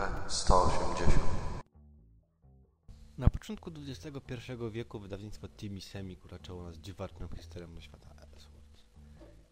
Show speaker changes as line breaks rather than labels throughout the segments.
B180
Na początku XXI wieku wydawnictwo Timmy Semik uraczyło nas dziwaczną historią świata Elseworlds.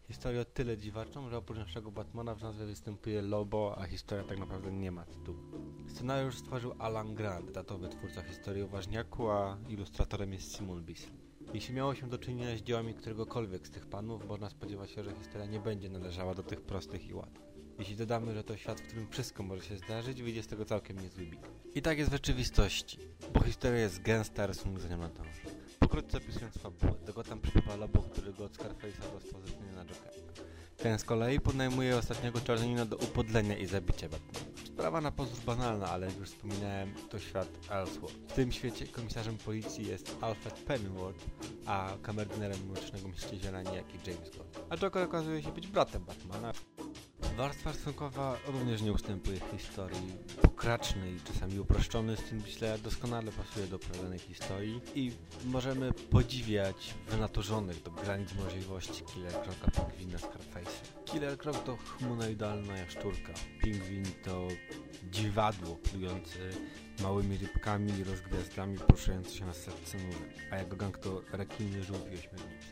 Historię o tyle dziwaczną, że oprócz naszego Batmana w nazwie występuje Lobo, a historia tak naprawdę nie ma tytułu. Scenariusz stworzył Alan Grant, datowy twórca historii o ważniaku, a ilustratorem jest Simon Bisley. Jeśli miało się do czynienia z dziełami któregokolwiek z tych panów, można spodziewać się, że historia nie będzie należała do tych prostych i łatwych. Jeśli dodamy, że to świat, w którym wszystko może się zdarzyć, wyjdzie z tego całkiem niezły. I tak jest w rzeczywistości, bo historia jest gęsta, rysunek za nią nadąży. Pokrótce opisując fabułę, do Gotham przybywa Lobo, którego od Scarface'a dostał zlecenie na Jokera. Ten z kolei podnajmuje ostatniego czarnina do upodlenia i zabicia Batmana. Sprawa na pozór banalna, ale jak już wspominałem, to świat Elseworld. W tym świecie komisarzem policji jest Alfred Pennyworth, a kamerdynerem mrocznego mściciela niejaki James Gordon. A Joker okazuje się być bratem Batmana. Warstwa rysunkowa również nie ustępuje historii. Pokraczny i czasami uproszczony styl Bisleya doskonale pasuje do opowiadanej historii i możemy podziwiać wynaturzonych do granic możliwości Killer Croca, Pingwina, Scarface'a. Killer Croc to humanoidalna jaszczurka. Pingwin to dziwadło plujące małymi rybkami i rozgwiazdami poruszające się na serce nury, a jego gang to rekiny żółwi ośmiornicy.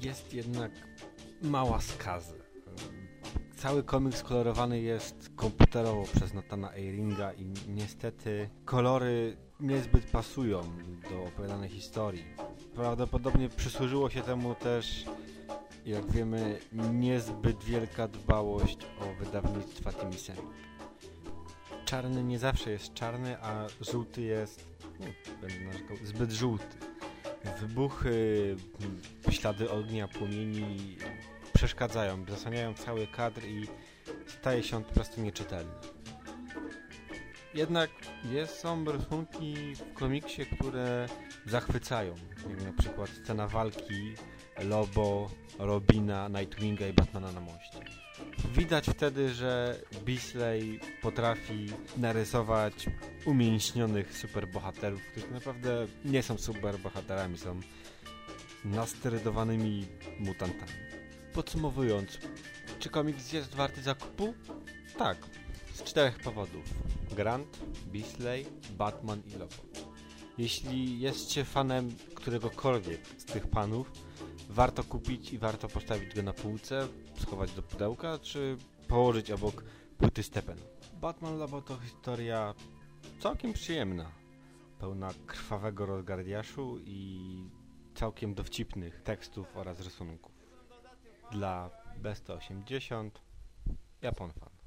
Jest jednak mała skaza. Cały komiks kolorowany jest komputerowo przez Natana Eiringa i niestety kolory niezbyt pasują do opowiadanej historii. Prawdopodobnie przysłużyło się temu też, jak wiemy, niezbyt wielka dbałość o wydawnictwa Timisemi. Czarny nie zawsze jest czarny, a żółty jest, będę narzekał, zbyt żółty. Wybuchy, ślady ognia, płomieni przeszkadzają, zasłaniają cały kadr i staje się on po prostu nieczytelny. Jednak jest, są rysunki w komiksie, które zachwycają. Jak na przykład scena walki Lobo, Robina, Nightwinga i Batmana na moście. Widać wtedy, że Bisley potrafi narysować umięśnionych superbohaterów, którzy naprawdę nie są superbohaterami, są nasterydowanymi mutantami. Podsumowując, czy komiks jest warty zakupu? Tak, z czterech powodów. Grant, Bisley, Batman i Lobo. Jeśli jesteście fanem któregokolwiek z tych panów, warto kupić i warto postawić go na półce, schować do pudełka, czy położyć obok płyty Stepen. Batman Lobo to historia całkiem przyjemna, pełna krwawego rozgardiaszu i całkiem dowcipnych tekstów oraz rysunków. Dla B180 Japon Fan.